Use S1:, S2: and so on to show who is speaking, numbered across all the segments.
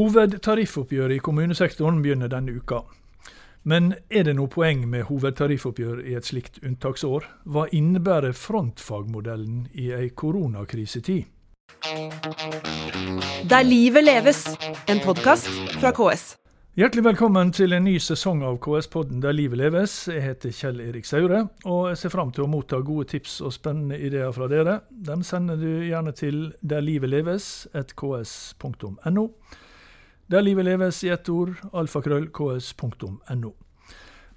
S1: Hovedtariffoppgjøret i kommunesektoren begynner denne uka. Men er det noe poeng med hovedtariffoppgjør i et slikt unntaksår? Hva innebærer frontfagmodellen i ei koronakrisetid?
S2: Der livet leves, en podkast fra KS.
S1: Hjertelig velkommen til en ny sesong av KS-podden Der livet leves. Jeg heter Kjell Erik Saure, og jeg ser fram til å motta gode tips og spennende ideer fra dere. Dem sender du gjerne til derlivetleves.ks.no. Der livet leves i ett ord, alfakrøll.ks.no.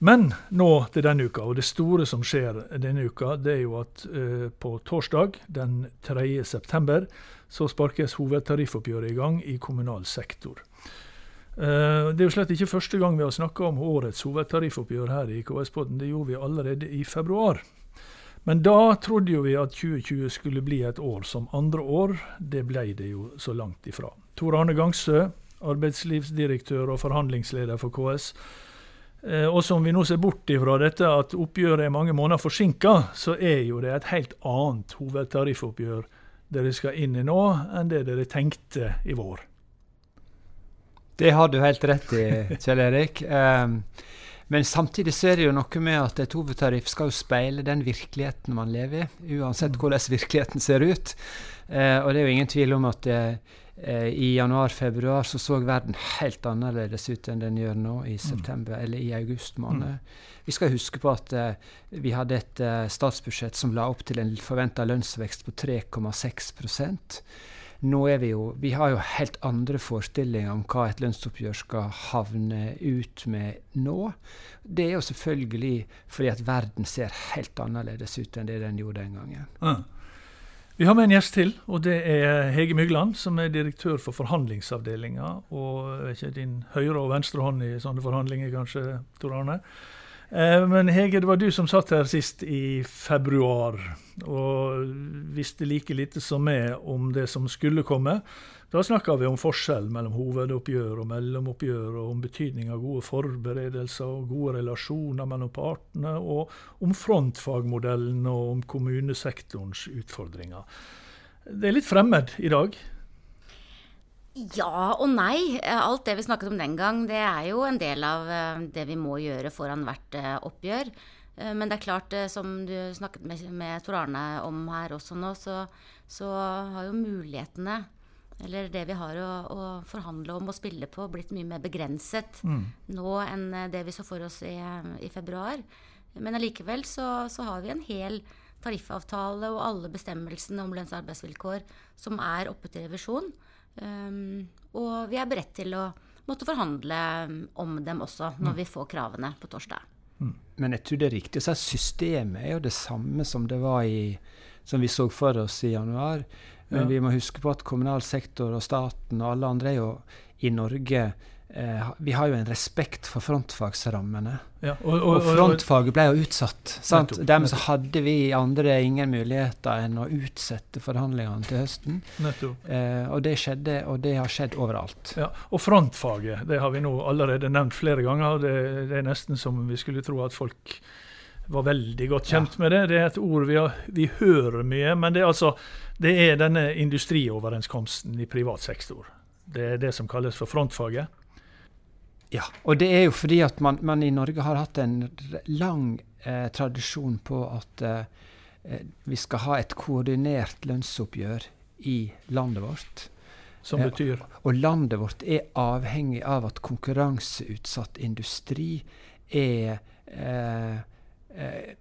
S1: Men nå til denne uka, og det store som skjer denne uka, det er jo at uh, på torsdag den 3. september så sparkes hovedtariffoppgjøret i gang i kommunal sektor. Uh, det er jo slett ikke første gang vi har snakka om årets hovedtariffoppgjør her i KS-podden. Det gjorde vi allerede i februar. Men da trodde jo vi at 2020 skulle bli et år som andre år. Det ble det jo så langt ifra. Tor Arne Gangsø, arbeidslivsdirektør og forhandlingsleder for KS. Eh, og som vi nå ser bort ifra dette at oppgjøret er mange måneder forsinka, så er jo det et helt annet hovedtariffoppgjør dere skal inn i nå, enn det dere tenkte i vår.
S3: Det har du helt rett i, Kjell Erik. Um, men samtidig så er det jo noe med at et hovedtariff skal jo speile den virkeligheten man lever i, uansett mm. hvordan virkeligheten ser ut. Uh, og det er jo ingen tvil om at uh, eh, i januar-februar så så verden helt annerledes ut enn den gjør nå i mm. september, mm. eller i august måned. Mm. Vi skal huske på at eh, vi hadde et eh, statsbudsjett som la opp til en forventa lønnsvekst på 3,6% nå er vi jo Vi har jo helt andre forestillinger om hva et lønnsoppgjør skal havne ut med nå. Det er jo selvfølgelig fordi at verden ser helt annerledes ut enn det den gjorde den gangen. Ja.
S1: Vi har med en gjest til, og det er Hege Mygland, som er direktør for forhandlingsavdelinga. Og ikke din høyre og venstre hånd i sånne forhandlinger, kanskje, Tor Arne. Eh, men Hege, det var du som satt her sist i februar og visste like lite som meg om det som skulle komme. Da snakka vi om forskjell mellom hovedoppgjør og mellomoppgjør, og om betydning av gode forberedelser og gode relasjoner mellom partene, og om frontfagmodellen og om kommunesektorens utfordringer. Det er litt fremmed i dag?
S4: Ja og nei. Alt det vi snakket om den gang, det er jo en del av eh, det vi må gjøre foran hvert eh, oppgjør. Eh, men det er klart, som du snakket med, med Tor Arne om her også nå, så, så, har jo mulighetene, eller det vi har å, å, forhandle om og spille på, blitt mye mer begrenset mm. nå enn det vi så for oss i, i februar. Men allikevel så, så har vi en hel tariffavtale og alle bestemmelsene om lønns- og arbeidsvilkår som er oppe til revisjon. Um, og vi er beredt til å måtte forhandle om dem også når mm. vi får kravene på torsdag.
S3: Mm. Men jeg tror det er riktig så systemet er jo det samme som det var i som vi så for oss i januar. Men ja. vi må huske på at kommunal sektor og staten og alle andre er jo i Norge Vi har jo en respekt for frontfagsrammene. Ja, og, og, og, frontfaget ble jo utsatt. sant? Nettopp, Dermed så hadde vi andre ingen muligheter enn å utsette forhandlingene til høsten. Eh, og det skjedde, og det har skjedd overalt.
S1: Ja, Og frontfaget, det har vi nå allerede nevnt flere ganger. Det, det er nesten som vi skulle tro at folk var veldig godt kjent ja. med det. Det er et ord vi, har, vi hører mye, men det er altså det er denne industrioverenskomsten i privat sektor. Det er det som kalles for frontfaget.
S3: Ja, og det er jo fordi at man, man i Norge har hatt en lang eh, tradisjon på at eh, eh, vi skal ha et koordinert lønnsoppgjør i landet vårt.
S1: Som eh, betyr?
S3: Eh, og landet vårt er avhengig av at konkurranseutsatt industri er eh, er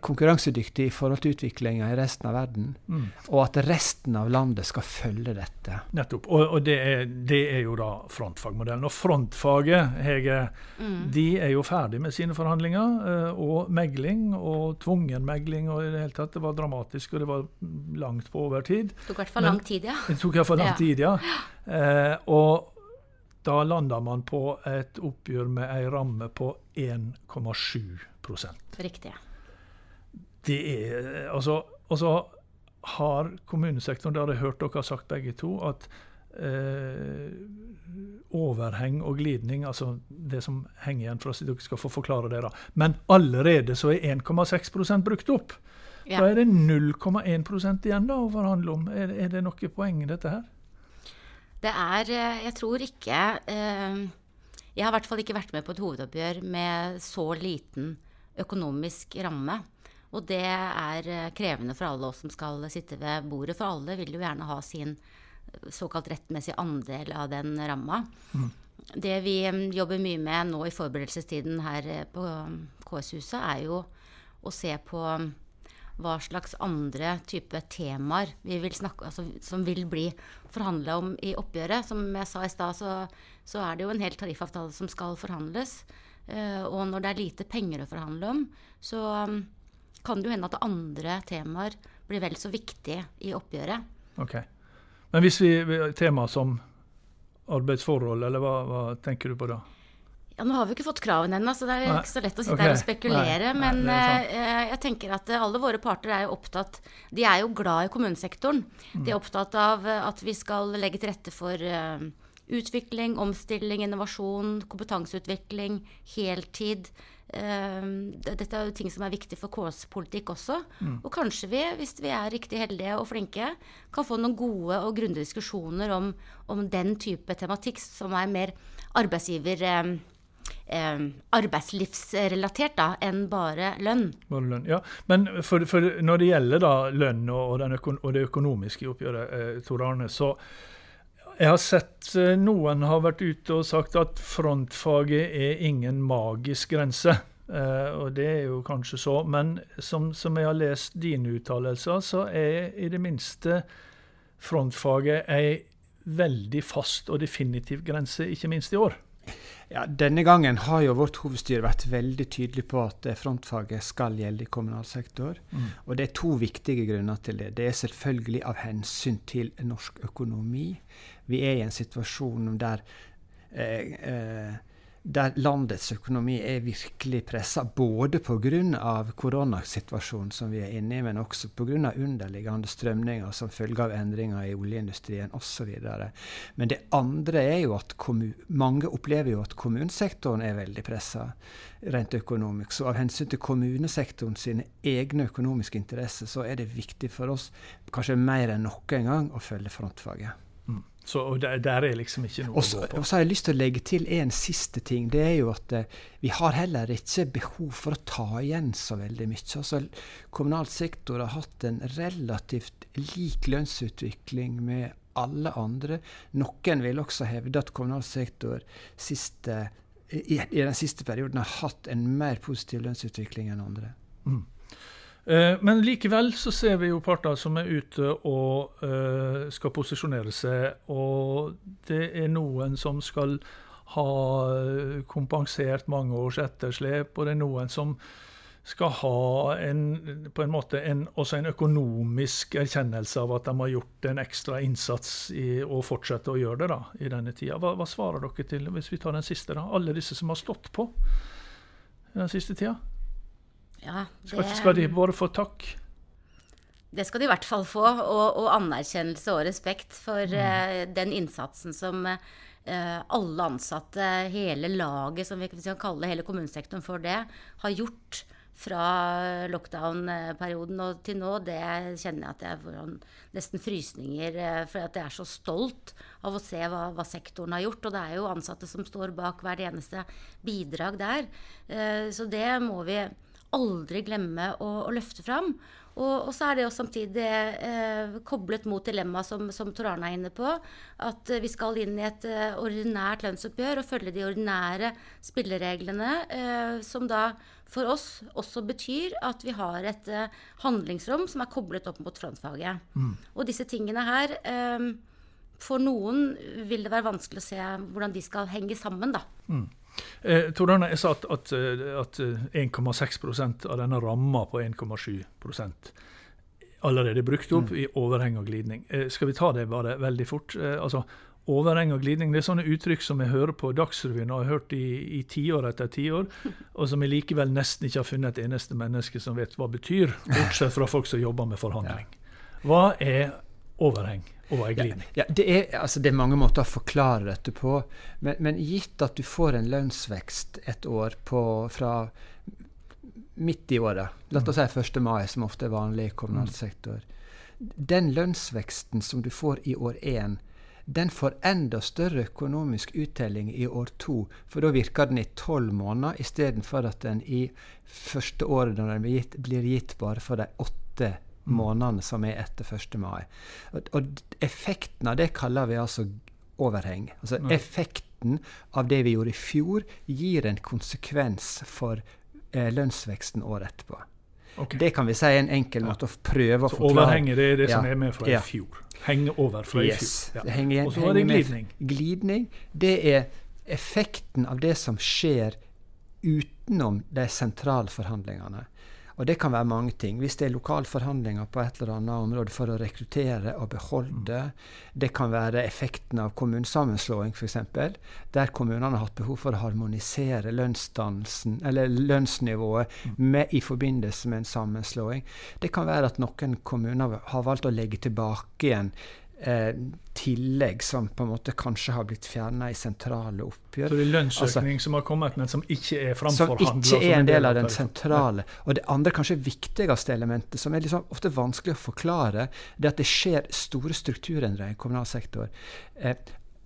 S3: konkurransedyktig i forhold til utviklinga i resten av verden, mm. og at resten av landet skal følge dette.
S1: Nettopp. Og, og det, er, det, er, jo da frontfagmodellen. Og frontfaget, Hege, mm. de er jo ferdig med sine forhandlinger. Eh, og megling, og tvungen megling, og i det hele tatt. Det var dramatisk, og det var langt på overtid.
S4: Det tok i hvert fall lang tid, ja.
S1: Det tok i hvert fall lang ja. tid, ja. Eh, og da landa man på et oppgjør med ei ramme på 1,7%
S4: Riktig.
S1: Det er altså, Og så har kommunesektoren, det har jeg hørt dere har sagt begge to, at eh, overheng og glidning, altså det som henger igjen for at dere skal få forklare det, da. Men allerede så er 1,6% brukt opp. Ja. Da er det 0,1 igjen da å forhandle om. Er, er det noe poeng i dette her?
S4: Det er eh, Jeg tror ikke eh, Jeg har i hvert fall ikke vært med på et hovedoppgjør med så liten økonomisk ramme. Og det er eh, krevende for alle oss som skal sitte ved bordet, for alle vil jo gjerne ha sin såkalt rettmessige andel av den ramma. Mm. Det vi jobber mye med nå i forberedelsestiden her på KS-huset, er jo å se på hva slags andre type temaer vi vil snakke, altså, som vil bli forhandla om i oppgjøret. Som jeg sa i stad, så, så, er det jo en hel tariffavtale som skal forhandles. Og når det er lite penger å forhandle om, så kan det jo hende at andre temaer blir vel så viktige i oppgjøret.
S1: Ok. Men hvis vi Tema som arbeidsforhold, eller hva, hva tenker du på da?
S4: Ja, Nå har vi ikke fått kravene ennå, så det er ikke så lett å sitte okay. her og spekulere. Nei. Men Nei, uh, jeg tenker at uh, alle våre parter er jo opptatt De er jo glad i kommunesektoren. Mm. De er opptatt av uh, at vi skal legge til rette for utvikling, omstilling, innovasjon, kompetanseutvikling, heltid. Dette er jo ting som er viktig for KS-politikk også. Mm. Og kanskje vi, hvis vi er riktig heldige og flinke, kan få noen gode og grundige diskusjoner om, om den type tematikk som er mer arbeidsgiver eh, arbeidslivsrelatert da, enn bare lønn.
S1: Bare lønn, ja. Men for, for når det gjelder da lønn og, øko og det økonomiske i oppgjøret, eh, Tor Arne, så jeg har sett eh, noen har vært ute og sagt at frontfaget er ingen magisk grense. Uh, og det er jo kanskje så, men som, som jeg har lest dine uttalelser, så er i det minste frontfaget ei veldig fast og definitiv grense, ikke minst i år.
S3: Ja, Denne gangen har jo vårt hovedstyre vært veldig tydelig på at frontfaget skal gjelde i kommunal sektor. Mm. Og det er to viktige grunner til det. Det er selvfølgelig av hensyn til norsk økonomi. Vi er i en situasjon der eh, eh, der landets økonomi er virkelig pressa, både pga. koronasituasjonen som vi er inne i, men også pga. underliggende strømninger som følge av endringer i oljeindustrien osv. Men det andre er jo at mange opplever jo at kommunesektoren er veldig pressa rent økonomisk. Så av hensyn til kommunesektoren sine egne økonomiske interesser, så er det viktig for oss, kanskje mer enn noen gang, å følge frontfaget.
S1: Så der, der, er liksom ikke noe
S3: også, å gå på. Og så har jeg lyst til å legge til en siste ting. Det er jo at eh, vi har heller ikke behov for å ta igjen så veldig mye. Altså, kommunal sektor har hatt en relativt lik lønnsutvikling med alle andre. Noen vil også hevde at kommunal sektor siste, i, i, den siste perioden har hatt en mer positiv lønnsutvikling enn andre. Mm.
S1: Eh, men likevel så ser vi jo parter som er ute og uh, skal posisjonere seg. Og det er noen som skal ha kompensert mange års etterslep, og det er noen som skal ha en, på en måte en, også en økonomisk erkjennelse av at de har gjort en ekstra innsats i, og fortsetter å gjøre det da, i denne tida. Hva, hva svarer dere til, hvis vi tar den siste, da? Alle disse som har stått på den siste tida?
S4: Ja,
S1: det, skal, skal, de bare få takk?
S4: Det skal de i hvert fall få. Og, og anerkjennelse og respekt for mm. uh, den innsatsen som uh, alle ansatte, hele laget, som vi kan kalle hele kommunesektoren for det, har gjort fra lockdown-perioden og til nå, det kjenner jeg at jeg får nesten frysninger. uh, for at jeg er så stolt av å se hva, hva, sektoren har gjort. Og det er jo ansatte som står bak hvert eneste bidrag der. Så det må vi aldri glemme å, å løfte fram. Og, og, så er det jo samtidig eh, koblet mot dilemmaet som, som Tor Arne er inne på. At vi skal inn i et eh, ordinært lønnsoppgjør og følge de ordinære spillereglene. Eh, som da for oss også betyr at vi har et eh, handlingsrom som er koblet opp mot frontfaget. Mm. Og disse tingene her eh, For noen vil det være vanskelig å se hvordan de skal henge sammen, da. Mm.
S1: Eh, Tor Arne, jeg sa at, at, at 1,6 eh, av denne ramma på 1,7 allerede brukt opp mm. i overheng og glidning. Eh, skal vi ta det bare veldig fort? Eh, altså, Overheng og glidning det er sånne uttrykk som jeg hører på Dagsrevyen og har hørt i, i tiår etter tiår, og som jeg likevel nesten ikke har funnet et eneste menneske som vet hva betyr, bortsett fra folk som jobber med forhandling. Hva er overheng? ei glidning.
S3: Ja, ja det, er, altså, det, er, mange måter å forklare dette på. Men, men, gitt at du får en lønnsvekst et år på, fra midt i året, la oss si 1. mai, som ofte er vanlig i kommunal mm. sektor Den lønnsveksten som du får i år én, den får enda større økonomisk uttelling i år to. For da virker den i tolv måneder, istedenfor at den i første året når den blir gitt, blir gitt bare for de åtte månedene som er etter 1. mai. Og, og effekten av det kaller vi altså overheng. Altså
S1: Ja.
S3: effekten av det vi gjorde i fjor, gir en konsekvens for eh, lønnsveksten året etterpå.
S1: Okay.
S3: Det kan vi si er en enkel måte å prøve å
S1: Så
S3: forklare.
S1: overhenget det er det som er med fra
S3: Ja.
S1: i fjor. Henge over fra i
S3: Yes.
S1: fjor.
S3: Det henger,
S1: Og så var det
S3: glidning. med-
S1: glidning.
S3: Glidning, det er effekten av det som skjer utenom de sentrale forhandlingene. Og det kan være mange ting. Hvis det er lokalforhandlinger på et eller annet område for å rekruttere og beholde, det kan være effekten av kommunesammenslåing f.eks., der kommunene har hatt behov for å harmonisere eller lønnsnivået med, i forbindelse med en sammenslåing. Det kan være at noen kommuner har valgt å legge tilbake igjen eh, tillegg som på en måte kanskje har blitt fjerna i sentrale oppgjør.
S1: Så det er lønnsøkning som har kommet, men som ikke er
S3: framforhandla? Som ikke er en del av den sentrale. Og det andre, kanskje viktigste elementet, som er liksom ofte vanskelig å forklare, det er at det skjer store strukturendringer i kommunal sektor. Eh,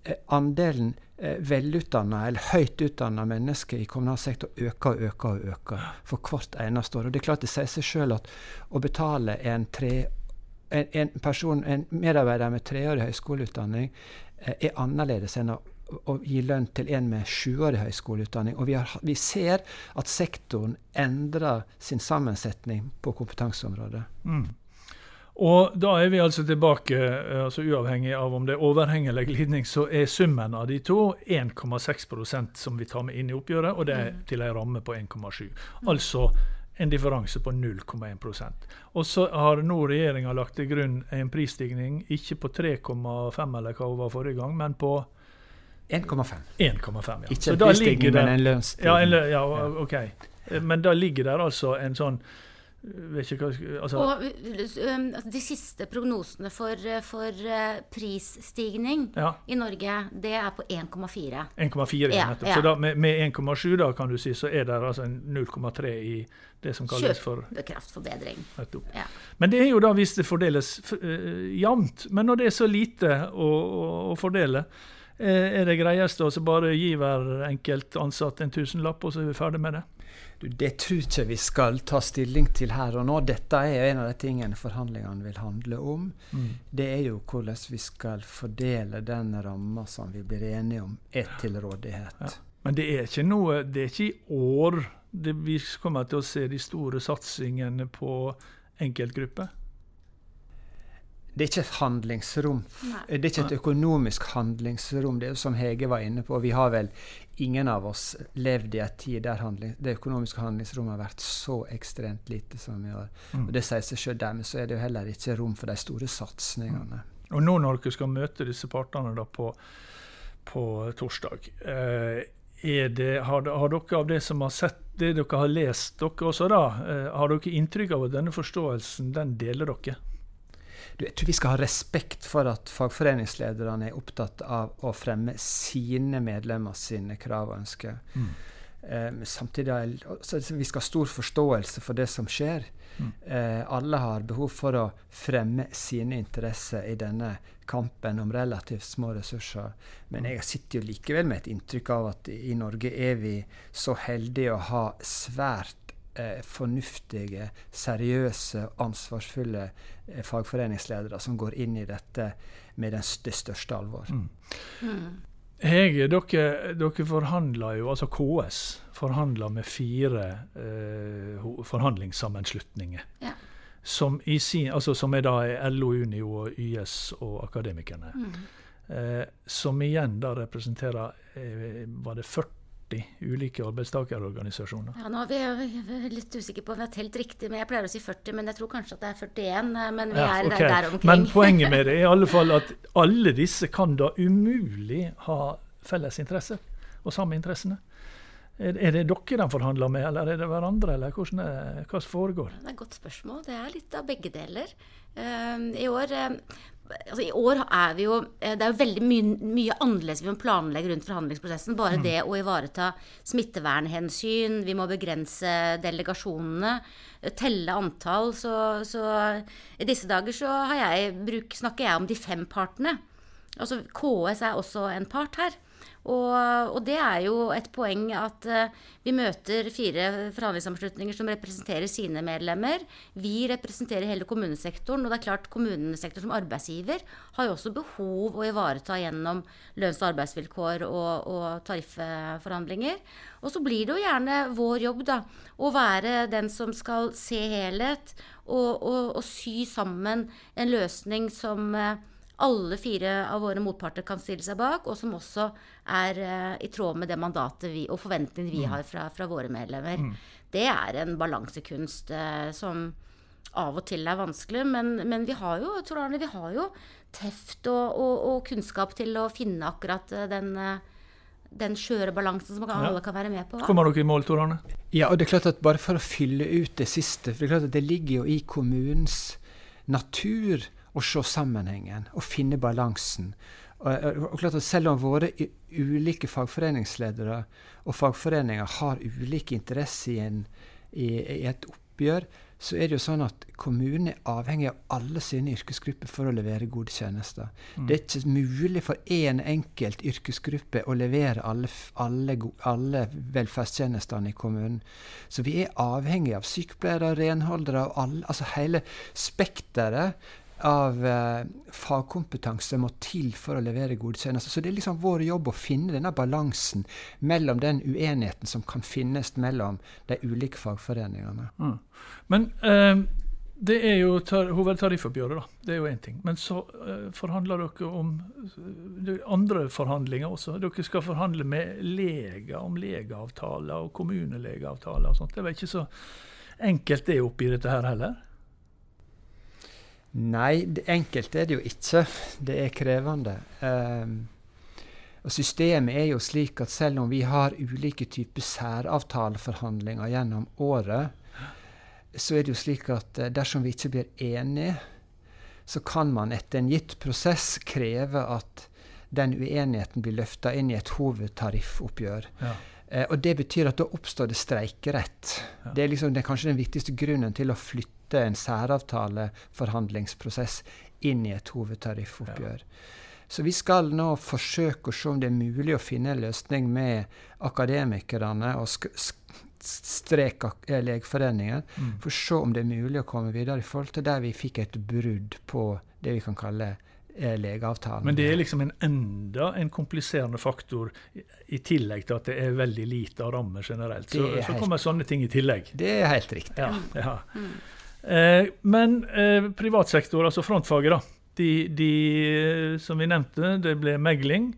S3: eh, andelen eh, velutdanna eller høyt utdanna mennesker i kommunal sektor øker og øker og øker for hvert eneste år. Og det er klart det sier seg sjøl at å betale en tre en, en person, en medarbeider med treårig høyskoleutdanning eh, er annerledes enn å, å gi lønn til en med sjuårig høyskoleutdanning. Og vi, har, vi ser at sektoren endrer sin sammensetning på kompetanseområdet.
S1: Mm. Og da er vi altså tilbake, eh, altså uavhengig av om det er overheng eller glidning, så er summen av de to 1,6% som vi tar med inn i oppgjøret, og det er til en ramme på 1,7. Altså en differanse på 0,1% Og så har nå regjeringa lagt til grunn en prisstigning, ikke på 3,5 eller hva det var forrige gang, men på
S3: 1,5.
S1: 1,5. Ja.
S3: Ikke en prisstigning, men en lønnsstigning.
S1: Ja, ja, OK. Men da ligger der altså en sånn hva altså,
S4: Og um, altså, de siste prognosene for, uh, for uh, prisstigning
S1: Ja.
S4: i Norge, det er på 1,4.
S1: 1,4
S4: Ja, ja.
S1: Så da, med, med 1,7 da kan du si, så er det altså 0,3 i det som kalles for
S4: Kjøpekraftforbedring. Ja.
S1: Men det er jo da hvis det fordeles uh, jevnt. Men når det er så lite å, å, å fordele, eh, er det greieste å bare gi hver enkelt ansatt en tusenlapp, og så er vi ferdig med det?
S3: Det tror ikke vi skal ta stilling til her og nå. Dette er en av de tingene forhandlingene vil handle om. Det er jo hvordan vi skal fordele den ramma som vi blir enige om, er til rådighet.
S1: Ja. Men det er ikke noe, det er ikke i år det, vi kommer til å se de store satsingene på enkeltgrupper.
S3: Det er ikke et handlingsrom.
S4: Nei.
S3: Det er ikke et økonomisk handlingsrom. Det er som Hege var inne på. Vi har vel ingen av oss levd i en tid der handling, det økonomiske handlingsrommet har vært så ekstremt lite som i år.
S1: Mm.
S3: Og det sier seg selv. Dermed så er det jo heller ikke rom for de store satsingene.
S1: Og nå når dere skal møte disse partene da på, på torsdag, eh, er det, har, har dere av det som har sett, det dere har lest dere også da, eh, har dere inntrykk av at denne forståelsen, den deler dere?
S3: Du, jeg tror vi skal ha respekt for at fagforeningslederne er opptatt av å fremme sine medlemmer sine krav og ønsker. Eh, samtidig har så vi skal ha stor forståelse for det som skjer. Eh, alle har behov for å fremme sine interesser i denne kampen om relativt små ressurser. Men jeg sitter jo likevel med et inntrykk av at i i Norge er vi så heldige å ha svært eh, fornuftige, seriøse, ansvarsfulle eh, fagforeningsledere som går inn i dette med den, det største alvor.
S1: Hege, dere, dere forhandler jo, altså KS forhandler med fire eh, forhandlingssammenslutninger.
S4: Ja.
S1: Som, i sin, altså som er da LO, Unio, og YS og Akademikerne. Eh, som igjen da representerer eh, var det 40 ulike arbeidstakerorganisasjoner.
S4: Ja, nå er vi litt usikre på om vi har telt riktig, men jeg pleier å si 40, men jeg tror kanskje at det er 41. eh, Men vi
S1: Ja,
S4: er
S1: okay.
S4: der, der omkring.
S1: Men poenget med det er i alle fall at alle disse kan da umulig ha felles interesser og samme interessene. Er, det dere de forhandler med, eller er det hverandre, eller hvordan er, hva foregår?
S4: Det er et godt spørsmål. Det er litt av begge deler. Eh, I år eh, Altså, I år er vi jo eh, Det er jo veldig mye, mye annerledes vi må planlegge rundt forhandlingsprosessen. Bare det å ivareta smittevernhensyn, vi må begrense delegasjonene, telle antall. Så, så i disse dager så har jeg bruk, snakker jeg om de fem partene. altså KS er også en part her. Og, og, det er jo et poeng at uh, vi møter fire forhandlingssammenslutninger som representerer sine medlemmer. Vi representerer hele kommunesektoren. Og det er klart kommunesektoren som arbeidsgiver har jo også behov å ivareta gjennom lønns- og arbeidsvilkår og, og tarifforhandlinger. Og så blir det jo gjerne vår jobb da, å være den som skal se helhet og, og, sy sammen en løsning som uh, alle fire av våre motparter kan stille seg bak, og som også er uh, i tråd med det mandatet vi, og forventningene vi mm. har fra, fra, våre medlemmer. Mm. Det er en balansekunst uh, som av og til er vanskelig, men, men vi har jo Tor Arne, vi har jo teft og, og, og, kunnskap til å finne akkurat uh, den den skjøre balansen som alle ja. kan være med på.
S1: Kommer dere i mål, Tor Arne?
S3: Ja, og det er klart at bare for å fylle ut det siste for Det er klart at det ligger jo i kommunens natur å se sammenhengen og finne balansen. Og, og klart at Selv om våre ulike fagforeningsledere og fagforeninger har ulike interesser i, en, i, i et oppgjør, så er det jo sånn at kommunen er avhengig av alle sine yrkesgrupper for å levere gode tjenester. Mm. Det er ikke mulig for én en enkelt yrkesgruppe å levere alle, alle, alle, velferdstjenestene i kommunen. Så vi er avhengig av sykepleiere, renholdere og alle, altså hele spekteret av eh, fagkompetanse må til for å levere gode. Så det er liksom vår jobb å finne denne balansen mellom den uenigheten som kan finnes mellom de ulike fagforeningene. Mm.
S1: Men eh, det er jo hovedtariffoppgjøret, da. Det er jo én ting. Men så eh, forhandler dere om uh, andre forhandlinger også. Dere skal forhandle med leger om legeavtaler og kommunelegeavtaler og sånt. Det vel ikke så enkelt det oppi dette her heller?
S3: Nei, det, enkelt er det jo ikke. Det er krevende. Um, og Systemet er jo slik at selv om vi har ulike typer særavtaleforhandlinger gjennom året, så er det jo slik at uh, dersom vi ikke blir enige, så kan man etter en gitt prosess kreve at den uenigheten blir løfta inn i et hovedtariffoppgjør. Ja. Uh, og Det betyr at da oppstår det streikerett. Ja. Det er liksom det er kanskje den viktigste grunnen til å flytte en særavtaleforhandlingsprosess inn i et hovedtariffoppgjør. Ja. Så vi skal nå forsøke å se om det er mulig å finne en løsning med akademikerne og strek eh, Legeforeningen, mm. for å se om det er mulig å komme videre i forhold til der vi fikk et brudd på det vi kan kalle eh, legeavtalen.
S1: Men det er liksom en enda en kompliserende faktor, i tillegg til at det er veldig lite av rammer generelt. Så, så kommer sånne ting i tillegg.
S3: Det er helt riktig.
S1: Ja, ja. Mm. Eh, men eh, privatsektor, altså frontfaget, da. De, de, som vi nevnte, det ble megling.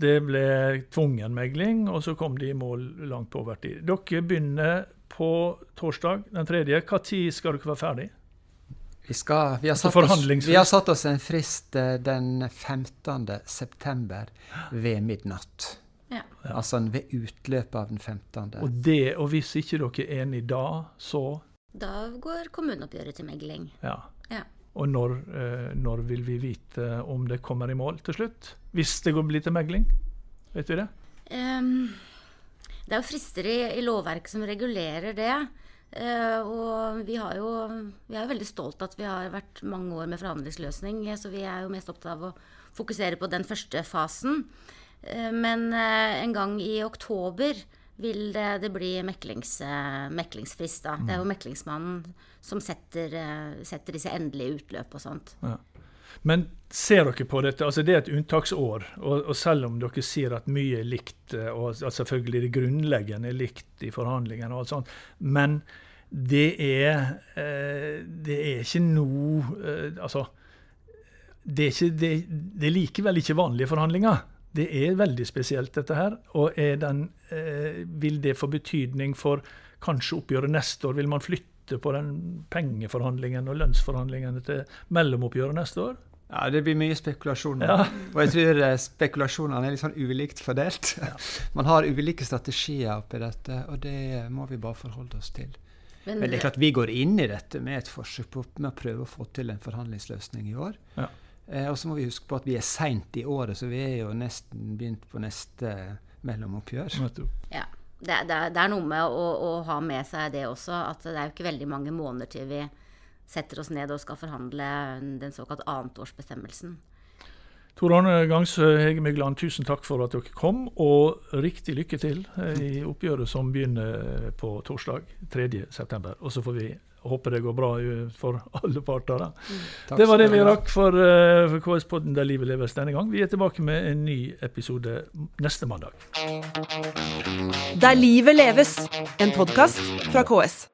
S1: Det ble tvungen megling, og så kom de i mål langt på overtid. Dere begynner på torsdag den tredje. Når skal dere være ferdig?
S3: Vi, skal, vi, har altså oss, vi, har satt oss, en frist eh, den 15. september ved midnatt. Ja. Altså ved utløpet av den 15.
S1: Og, det, og hvis ikke dere er enige da, så
S4: da går kommuneoppgjøret til megling.
S1: Ja. ja. Og når, eh, når, vil vi vite om det kommer i mål til slutt? Hvis det går blir til megling? Vet vi det? Um,
S4: det er jo frister i, i lovverket som regulerer det. Uh, og vi, har jo, vi er jo veldig stolt at vi har vært mange år med forhandlingsløsning. Så vi er jo mest opptatt av å fokusere på den første fasen. Uh, men uh, en gang i oktober vil det, det bli meklings, meklingsfrist. Da. Det er jo mm. meklingsmannen som setter, eh, setter disse endelige utløp og sånt. Ja.
S1: Men ser dere på dette, altså det er et unntaksår, og, og selv om dere sier at mye er likt, eh, og at selvfølgelig det grunnleggende er likt i forhandlingene, og alt sånt, men det er, eh, det er ikke noe Altså, det er, ikke, det, det er likevel ikke vanlige forhandlinger. Det er veldig spesielt, dette her. Og den, eh, vil det få betydning for kanskje oppgjøret neste år? Vil man flytte på den pengeforhandlingen og lønnsforhandlingene til mellomoppgjøret neste år?
S3: Ja, det blir mye spekulasjoner. Ja. og jeg tror eh, spekulasjonene er litt sånn ulikt fordelt. Ja. Man har ulike strategier oppi dette, og det må vi bare forholde oss til. Men, Men det er klart vi går inn i dette med et forsøk på med å prøve å få til en forhandlingsløsning i år. Ja. Eh, og så må vi huske på at vi er seint i året, så vi er jo nesten begynt på neste mellomoppgjør.
S4: Ja. Det, det, det, er noe med å, å, ha med seg det også, at det er jo ikke veldig mange måneder til vi setter oss ned og skal forhandle den såkalt annetårsbestemmelsen.
S1: Tor Arne Gangsø, Hege Mygland, tusen takk for at dere kom, og riktig lykke til eh, i oppgjøret som begynner på torsdag 3.9. Og så får vi håpe det går bra for alle parter. Da.
S3: Takk
S1: Det var det vi rakk for, eh, for KS-podden Der livet leves denne gang. Vi er tilbake med en ny episode neste mandag.
S2: Der livet leves, en podkast fra KS.